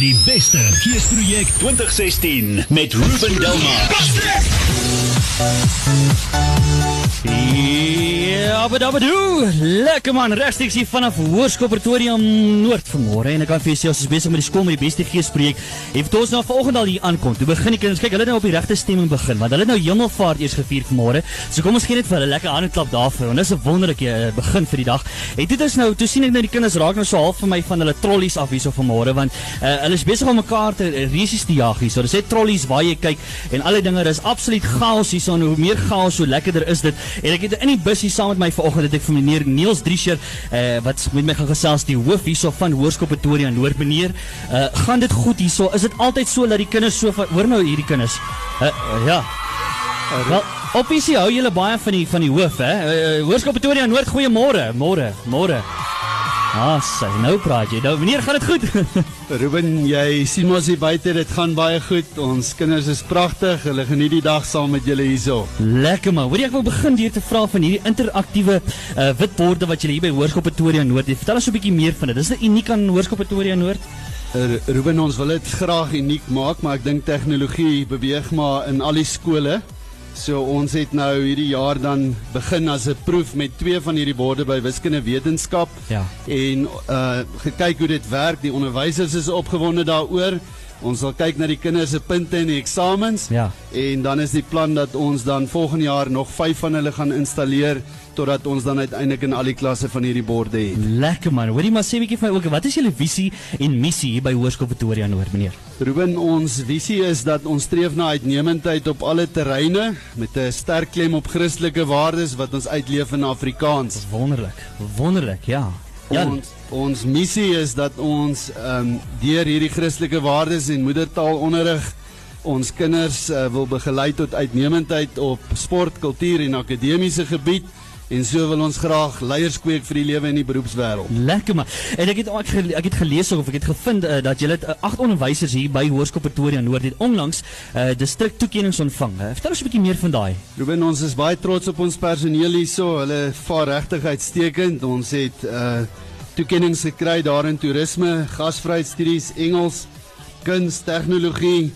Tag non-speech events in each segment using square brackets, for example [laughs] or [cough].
Die beste Geesprojek 2016 met Ruben Delmar. Ja, maar dan bedoel, lekker man, rechtstreeks hier vanaf Hoërskool Pretoria Noord vanmôre en ek kan vir julle sê ons is besig met die skool met die beste geespreek. Het ons nou vanoggend al hier aankom. Toe begin die kinders kyk, hulle het nou op die regte stemming begin, want hulle het nou Hemelvaart eers gevier vanmôre. So kom ons gee net vir hulle lekker handeklap daarvoor. En dis 'n wonderlike uh, begin vir die dag. En dit is nou, toe sien ek nou die kinders raak nou so half vir my van hulle trollies af hierso vanmôre want uh, hulle is besig om mekaar te uh, resies te jag hierso. Dis net trollies waar jy kyk en alle dinge, dis absoluut chaos hierso en hoe meer chaos hoe lekkerder is dit. En ek het in die bus hier saam met my vanoggend het ek vir meneer Niels Driescher uh, wat met my gaan gesels die hoof hierso van Hoërskool Pretoria Noord meneer. Uh, gaan dit goed hierso? Is dit altyd so dat die kinders so hoor nou hierdie kinders. Uh, uh, ja. Wel, op hierdie hou julle baie van die van die hoof hè. Uh, Hoërskool Pretoria Noord goeiemôre. Môre, môre. Ah, sy, nou praat jy. Nou meneer, gaan dit goed? [laughs] Ruben, jy sien mos hier buite, dit gaan baie goed. Ons kinders is pragtig. Hulle geniet die dag saam met julle hierso. Lekker man. Hoorie ek wil begin deur te vra van hierdie interaktiewe uh, witborde wat julle hier by Hoërskool Pretoria Noord het. Vertel ons 'n bietjie meer van dit. Dis dit uniek aan Hoërskool Pretoria Noord? Uh, Ruben, ons wil dit graag uniek maak, maar ek dink tegnologie beweeg maar in al die skole. So ons het nou hierdie jaar dan begin as 'n proef met twee van hierdie borde by wiskunde wetenskap Ja. en uh gekyk hoe dit werk. Die onderwysers is opgewonde daaroor. Ons sal kyk na die kinders se punte in die eksamens. Ja. En dan is die plan dat ons dan volgende jaar nog 5 van hulle gaan installeer totdat ons dan uiteindelik in al die klasse van hierdie borde het. Lekker man. Hoorie maar sê bietjie vir my ook, wat is julle visie en missie hier by Hoërskool Pretoria Noord, meneer? Ruben, ons visie is dat ons streef na uitnemendheid op alle terreine met 'n sterk klem op Christelike waardes wat ons uitleef in Afrikaans. Wonderlik. Wonderlik, ja. Ja. Ons ons missie is dat ons ehm um, deur hierdie Christelike waardes en moedertaalonderrig ons kinders uh, wil begelei tot uitnemendheid op sport, kultuur en akademiese gebied en so wil ons graag leiers kweek vir die lewe in die beroepswêreld. Lekker man. En ek het ek, gele- ek het gelees of ek het gevind uh, dat julle uh, agt onderwysers hier by Hoërskool Pretoria Noord het onlangs uh, distrik toekennings ontvang. Uh, vertel ons 'n bietjie meer van daai. Ruben, ons is baie trots op ons personeel hierso. Hulle vaar regtig uitstekend. Ons het uh toekennings gekry daar in toerisme, gasvryheidsstudies, Engels, kuns, tegnologie,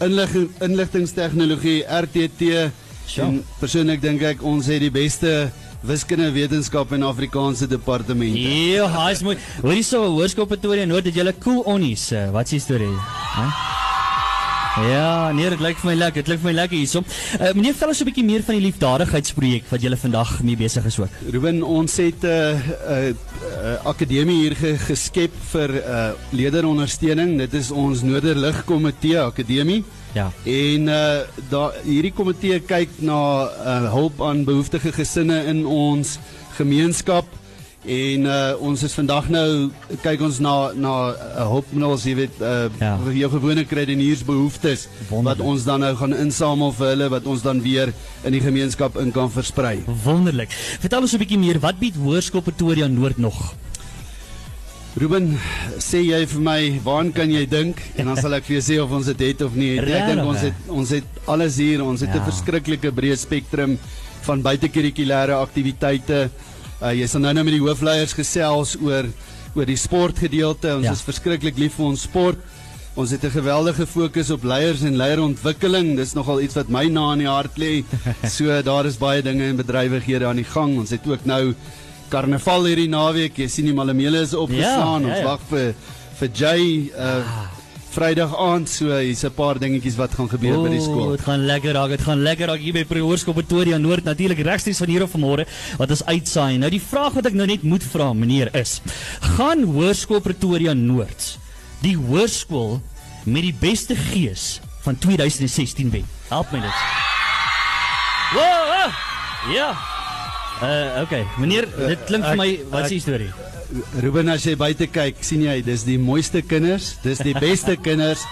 inligting inligtingstegnologie, RTT. En persoonlik dink ek ons het die beste wiskunde wetenskap en Afrikaanse departement. Ja, hy is mooi. Hoorie so Hoërskool Pretoria Noord het julle cool onnies. Uh, wat is die storie? Hæ? Ja, nee, dit lyk vir my lekker. Dit lyk vir my lekker hierso. Uh, meneer, vertel ons 'n bietjie meer van die liefdadigheidsprojek wat julle vandag mee besig is ook. Ruben, ons het 'n uh, uh, uh, akademie hier ge geskep vir uh, lederondersteuning. Dit is ons Noorderlig Komitee Akademie. Ja. En uh daar hierdie komitee kyk na uh, hulp aan behoeftige gesinne in ons gemeenskap en uh ons is vandag nou kyk ons na na uh, hulpmiddels, jy weet, uh Ja. jou gewone krediniersbehoeftes Wonderlik. wat ons dan nou gaan insamel vir hulle wat ons dan weer in die gemeenskap in kan versprei. Wonderlik. Vertel ons 'n bietjie meer. Wat bied Hoërskool Pretoria Noord nog? Ruben, sê jy vir my, waaraan kan jy dink? En dan sal ek vir jou sê of ons dit het of nie. Ek dink ons het ons het alles hier. Ons het 'n Ja. verskriklike breë spektrum van buitekurrikulêre aktiwiteite. Uh, jy sal nou nou met die hoofleiers gesels oor oor die sportgedeelte. Ons Ja. is verskriklik lief vir ons sport. Ons het 'n geweldige fokus op leiers en leierontwikkeling. Dis nogal iets wat my na in die hart lê. [laughs] So daar is baie dinge en bedrywighede aan die gang. Ons het ook nou karnaval hierdie naweek. Jy sien die malamele is opgeslaan. Ja, ja, Ons ja. wag vir vir Jay uh Vrydag aand so hier's 'n paar dingetjies wat gaan gebeur by die skool. Dit gaan lekker raak. Dit gaan lekker raak hier by Hoërskool Pretoria Noord natuurlik regstreeks van hier af vanmôre wat ons uitsaai. Nou die vraag wat ek nou net moet vra meneer is: gaan Hoërskool Pretoria Noord die hoërskool met die beste gees van 2016 wen? Help my dit. Wow! wow. Ja. Uh okay, meneer, dit klink vir my wat is die storie? Ruben as jy buite kyk, sien jy, dis die mooiste kinders, dis die beste [laughs] kinders.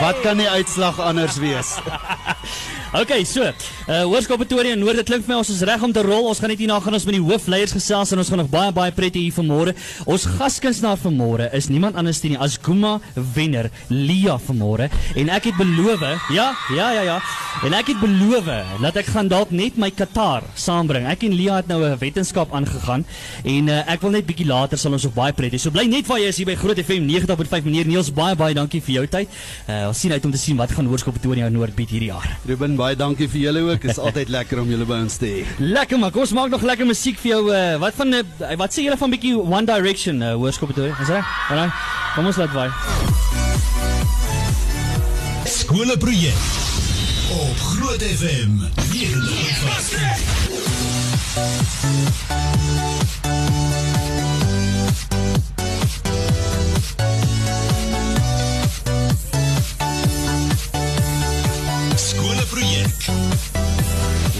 Wat kan die uitslag anders wees? [laughs] Okay, so, uh Hoërskool Pretoria Noord, dit klink vir my ons is reg om te rol. Ons gaan net hierna gaan ons met die hoofleiers gesels en ons gaan nog baie baie pret hê vanmôre. Ons gaskunstenaar vanmôre is niemand anders nie as Guma wenner Lia vanmôre en ek het beloof, ja, ja, ja, ja. En ek het beloof dat ek gaan dalk net my Qatar saambring. Ek en Lia het nou 'n wetenskap aangegaan en uh, ek wil net bietjie later sal ons ook baie pret hê. So bly net waar jy is hier by Groot FM 90.5 meneer Niels baie baie dankie vir jou tyd. Uh ons sien uit om te sien wat gaan Hoërskool Pretoria Noord bied hierdie jaar. Ruben, baie dankie vir julle ook. Is altyd lekker om julle by ons te hê. Lekker maar kom ons maak nog lekker musiek vir jou. Uh, wat van uh, wat sê julle van bietjie One Direction uh, Hoërskool Pretoria? Is reg? Alraai. Kom ons laat vaai. Skoleprojek op Groot FM 90.5.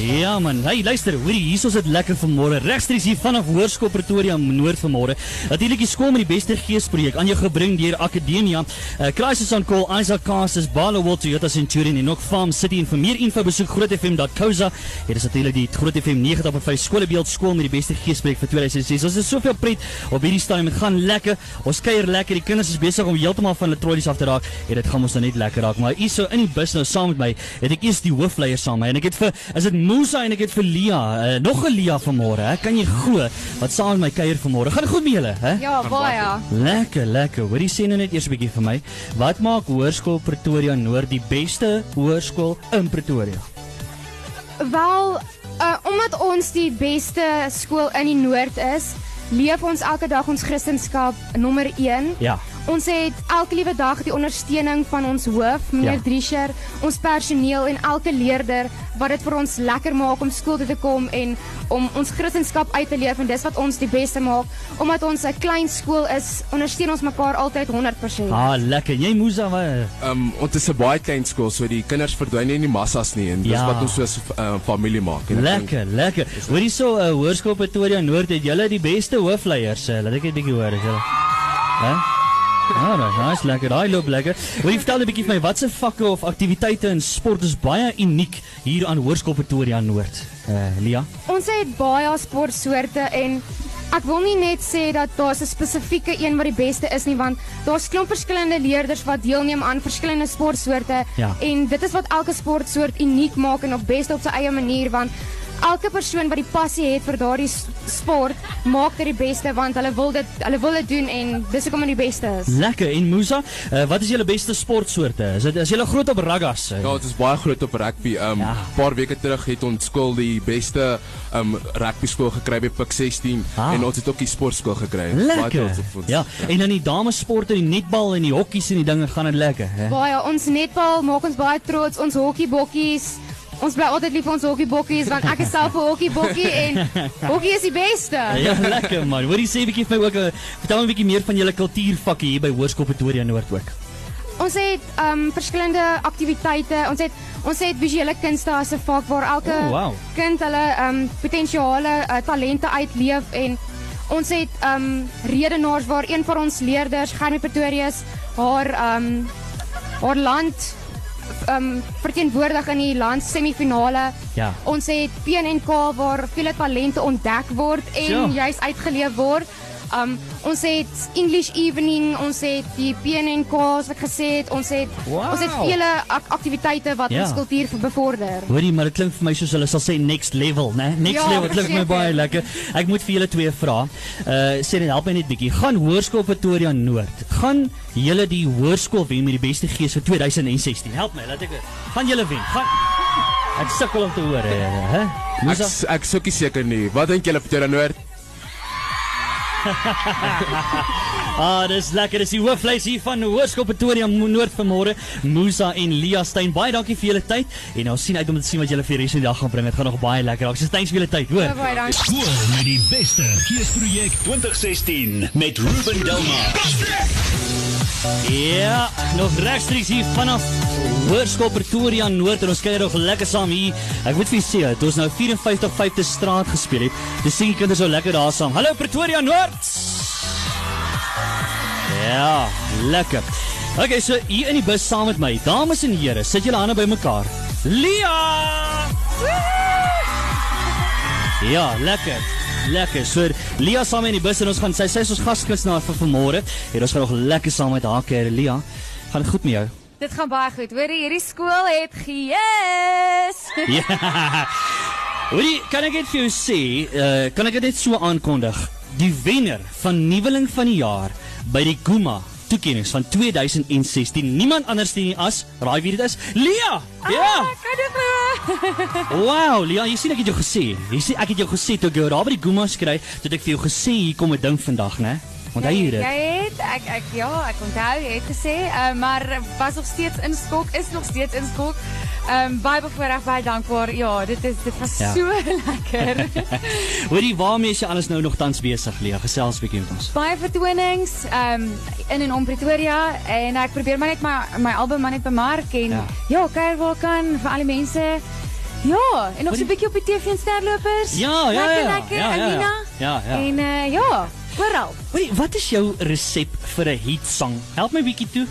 Ja man, hey luister, hoorie, hier is ons dit lekker vanmôre. Regstreeks hier vanaf Hoërskool Pretoria Noord vanmôre. Natuurlik die skool met die beste geesprojek aan jou gebring deur Akademia. Uh, Crisis on Call, Isaac Casters, Balo World Toyota Centurion en ook Farm City en vir meer info besoek grootfm.co.za. Hier is natuurlik die Groot FM 90.5 skoolbeeld skool met die beste geesprojek vir 2016. Ons het soveel pret op hierdie stadium. Dit gaan lekker. Ons kuier lekker. Die kinders is besig om heeltemal van hulle trollies af te raak. En dit gaan ons nou net lekker raak. Maar hier so in die bus nou saam met my, het ek eers die hoofleier saam met my en ek het vir is dit Musa en ek het vir Lia, uh, nog 'n Lia vanmôre, hè? Kan jy glo wat saam met my kuier vanmôre? Gaan dit goed met julle, hè? Ja, baie. Lekker, lekker. Hoorie sê nou net eers 'n bietjie vir my. Wat maak Hoërskool Pretoria Noord die beste hoërskool in Pretoria? Wel, uh, omdat ons die beste skool in die Noord is, leef ons elke dag ons Christendom nommer 1. Ja. Ons het elke liewe dag die ondersteuning van ons hoof, meneer Ja. Drischer, ons personeel en elke leerder wat dit vir ons lekker maak om skool toe te kom en om ons Christendom uit te leef en dis wat ons die beste maak. Omdat ons 'n klein skool is, ondersteun ons mekaar altyd 100%. Ah, lekker. Jy Musa, wat? Um, ons is 'n baie klein skool, so die kinders verdwyn nie in die massas nie en dis Ja. wat ons so 'n uh, familie maak. En ek dink- Lekker, lekker. Hoorie so, uh, Hoërskool Pretoria Noord het julle die beste hoofleiers. Uh, laat ek net 'n bietjie hoor, is julle. Hè? Ah, nou, nice, lekker. Daai loop lekker. Wil jy vertel 'n bietjie vir my watse vakke of aktiwiteite in sport is baie uniek hier aan Hoërskool Pretoria Noord? Uh, Lia. Ons het baie sportsoorte en ek wil nie net sê dat daar 'n spesifieke een wat die beste is nie want daar's klomp verskillende leerders wat deelneem aan verskillende sportsoorte Ja. en dit is wat elke sportsoort uniek maak en op beste op sy eie manier want elke persoon wat die passie het vir daardie sport maak dit die beste want hulle wil dit hulle wil dit doen en dis hoekom dit die beste is. Lekker. En Musa, uh, wat is julle beste sportsoorte? Is dit is julle groot op ruggas? Ja, dit is baie groot op rugby. Um Ja. paar weke terug het ons skool die beste um rugby skool gekry by Pik 16 Ah. en ons het ook die sportskool gekry. Lekker. ons. Ja, en dan die damesporte, die netbal en die hokkies en die dinge gaan dit lekker, hè? Baie ons netbal maak ons baie trots, ons hokkiebokkies. Ons bly altyd lief vir ons hokkiebokkies want ek is self 'n hokkiebokkie en [laughs] hokkie is die beste. Ja, lekker man. Hoorie sê 'n bietjie vir my ook, uh, vertel my 'n bietjie meer van julle kultuurvakke hier by Hoërskool Pretoria Noord ook. Ons het um verskillende aktiwiteite. Ons het ons het visuele kunste as 'n vak waar elke Oh, wow. kind hulle um potensiale uh, talente uitleef en ons het um redenaars waar een van ons leerders, Germie Pretorius, haar um haar land um verteenwoordig in die land semifinale. Ja. Ons het PNK waar vele talente ontdek word en Ja. juis uitgeleef word. Um ons het English evening, ons het die PNK's wat ek gesê het, ons het Wow. ons het vele ak aktiwiteite wat Ja. ons kultuur bevorder. Hoorie, maar dit klink vir my soos hulle sal sê next level, né? Next Ja, level klink my baie lekker. Ek moet vir julle twee vra. Uh sê net help my net bietjie. Gaan Hoërskool Pretoria Noord. Gaan julle die hoërskool wen met die beste gees vir 2016? Help my, laat ek. Gaan julle wen? Gaan Ek sukkel om te hoor, hè? Ek ek sukkie seker nie. Wat dink julle Pretoria Noord? Ah, dis lekker. Dis die hoofvleis hier van Hoërskool Pretoria Noord vanmôre. Musa en Lia Stein. Baie dankie vir julle tyd en ons sien uit om te sien wat julle vir die res van die dag gaan bring. Dit gaan nog baie lekker raak. So thanks vir julle tyd, hoor. Baie dankie. Skool met die beste geesprojek 2016 met Ruben Delmar. Ja, nog regstreeks hier vanaf Hoërskool Pretoria Noord en ons kuier nog lekker saam hier. Ek moet vir julle sê, het ons nou 54 5de straat gespeel het. Dis sien die kinders so lekker daar saam. Hallo Pretoria Noord. Ja, lekker. Okay, so hier in die bus saam met my. Dames en here, sit julle hande bymekaar. Lia! Ja, lekker. Lekker. So Lia saam in die bus en ons gaan sy sy is ons gaskunstenaar vir vanmôre. En ons gaan nog lekker saam met haar kuier. Lia, gaan dit goed met jou? Dit gaan baie goed. Hoor jy, hierdie skool het gees. [laughs] Ja. Hoorie, kan ek net vir jou sê, uh, kan ek dit net so aankondig? die wenner van nuweling van die jaar by die Guma toekennings van 2016. Niemand anders nie as, raai wie dit is? Lia. Ja. Kan dit nou? Wow, Lia, jy sien ek het jou gesê. Jy sien ek het jou gesê toe ek jou daar by die Guma skry, toe het ek vir jou gesê hier kom 'n ding vandag, né? Onthou jy dit? Jy het ek ek ja, ek onthou jy het gesê, uh, maar was nog steeds in skok, is nog steeds in skok. Ehm um, baie bevoorreg, baie dankbaar. Ja, dit is dit was Ja. so [laughs] lekker. [laughs] Hoorie, waarmee is jy alles nou nog tans besig, Lia? Gesels bietjie met ons. baie vertonings ehm um, in en om Pretoria en ek probeer maar net my my album maar net bemark en Ja. ja, ja kuier waar kan vir al die mense. Ja, en nog so 'n bietjie op die TV en sterlopers. Ja, ja, lekker, ja. Lekker, Ja, ja, ja. Alina. Ja, ja. En uh, ja, oral. Hoorie, wat is jou resep vir 'n hit song? Help my bietjie toe.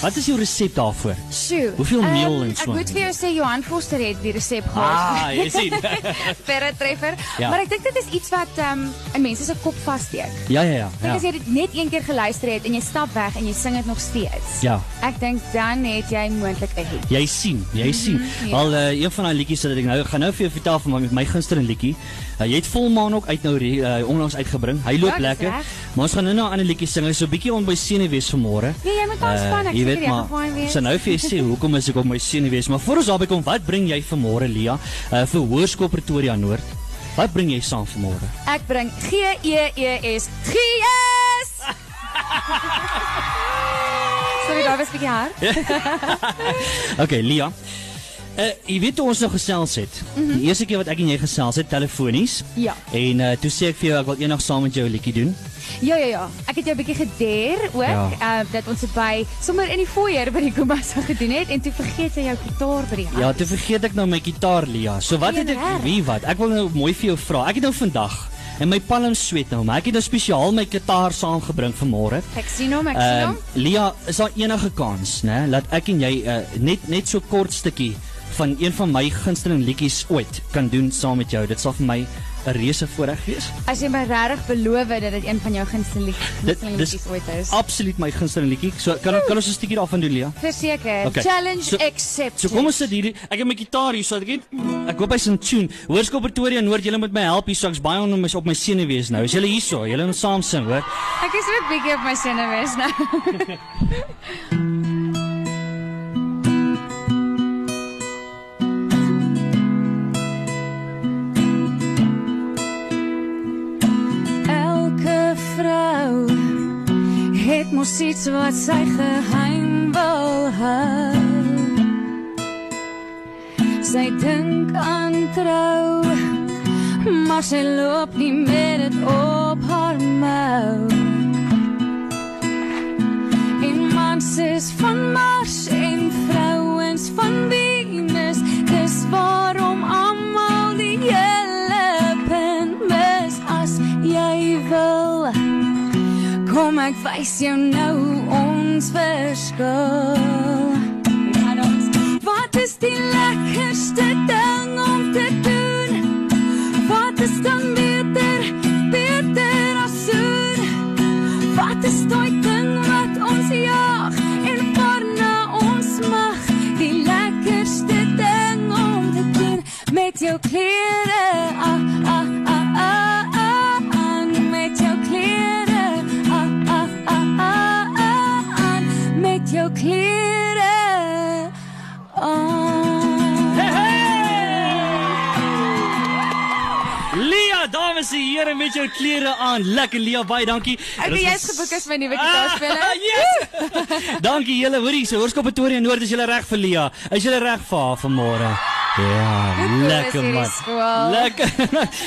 Wat is jou resep daarvoor? Sjoe. Hoeveel meel Ehm, en so Ek moet vir jou sê Johan Foster het die resep gehad. Ah, jy sien. [laughs] Verre treffer. Ja. Maar ek dink dit is iets wat um, in mense se kop vassteek. ja, ja, ja. As ja. jy dit net een keer geluister het en jy stap weg en jy sing dit nog steeds. Ja. Ek dink dan het jy moontlik 'n hit. Jy sien, jy sien. ja. Al uh, een van daai liedjies wat ek nou gaan nou vir jou vertel van my, my gunsteling liedjie. Uh, jy het volmaan ook uit nou uh, onlangs uitgebring. Hy loop Ja, lekker. reg. Maar ons gaan nou nou 'n ander liedjie sing. Hy's so 'n bietjie on by senuwees vanmôre. Nee, jy moet ontspan, ek jy weet jy maar. wees. So nou vir jy sê hoekom is ek op my senuwees? Maar voor ons daarby kom, wat bring jy vanmôre Lia uh, vir Hoërskool Pretoria Noord? Wat bring jy saam vanmôre? Ek bring G E E S. Gees. [laughs] Sorry, daar was 'n bietjie hard. [laughs] Okay, Lia. Uh, jy weet ons nou gesels het. Mm -hmm. Die eerste keer wat ek en jy gesels het telefonies. Ja. En uh, toe sê ek vir jou ek wil eendag saam met jou 'n liedjie doen. Ja ja ja. Ek het jou 'n bietjie gedeer ook Ja. ja. uh, dat ons dit by sommer in die foyer by die Kumasa [laughs] gedoen het en toe vergeet jy jou gitaar by die huis. Ja, toe vergeet ek nou my gitaar, Lia. So wat het ek wie wat? Ek wil nou mooi vir jou vra. Ek het nou vandag en my palm sweet nou, maar ek het nou spesiaal my gitaar saamgebring vanmôre. Ek sien hom, ek sien Ehm hom. Lia, is daar enige kans, né, dat ek en jy uh, net net so kort stukkie van een van my gunsteling liedjies ooit kan doen saam met jou? Dit sal vir my 'n reuse voorreg wees. As jy my regtig beloof dat dit een van jou gunsteling liedjies ooit is. absoluut my gunsteling liedjie. So kan kan ons 'n stukkie daarvan doen, Lia? Verseker. Okay. Challenge So- accepted. So kom ons sit hier. Ek het my gitaar hier, so ek het ek hoop hy's in tune. Hoërskool Pretoria Noord, julle moet my help hier, so ek's baie on my op my senuwees nou. Is julle hierso? Julle moet saam sing, hoor. Ek is ook bietjie op my senuwees nou. [laughs] mos iets wat sy geheim wil hou. Sy dink aan trou, maar sy loop nie met dit op haar mou. En mans is van Mars ek wys jou nou ons verskil. Ja, ons. Wat is die lekkerste here met jou klere aan. Lekker Lia, baie dankie. Ek was jy's geboek as my nuwe gitaarspeler. Ah, [laughs] yes! dankie julle. Hoorie, so Hoërskool Pretoria Noord is julle reg vir Lia. Is julle reg vir haar vanmôre? Ja, is lekker man. Lekker. [laughs]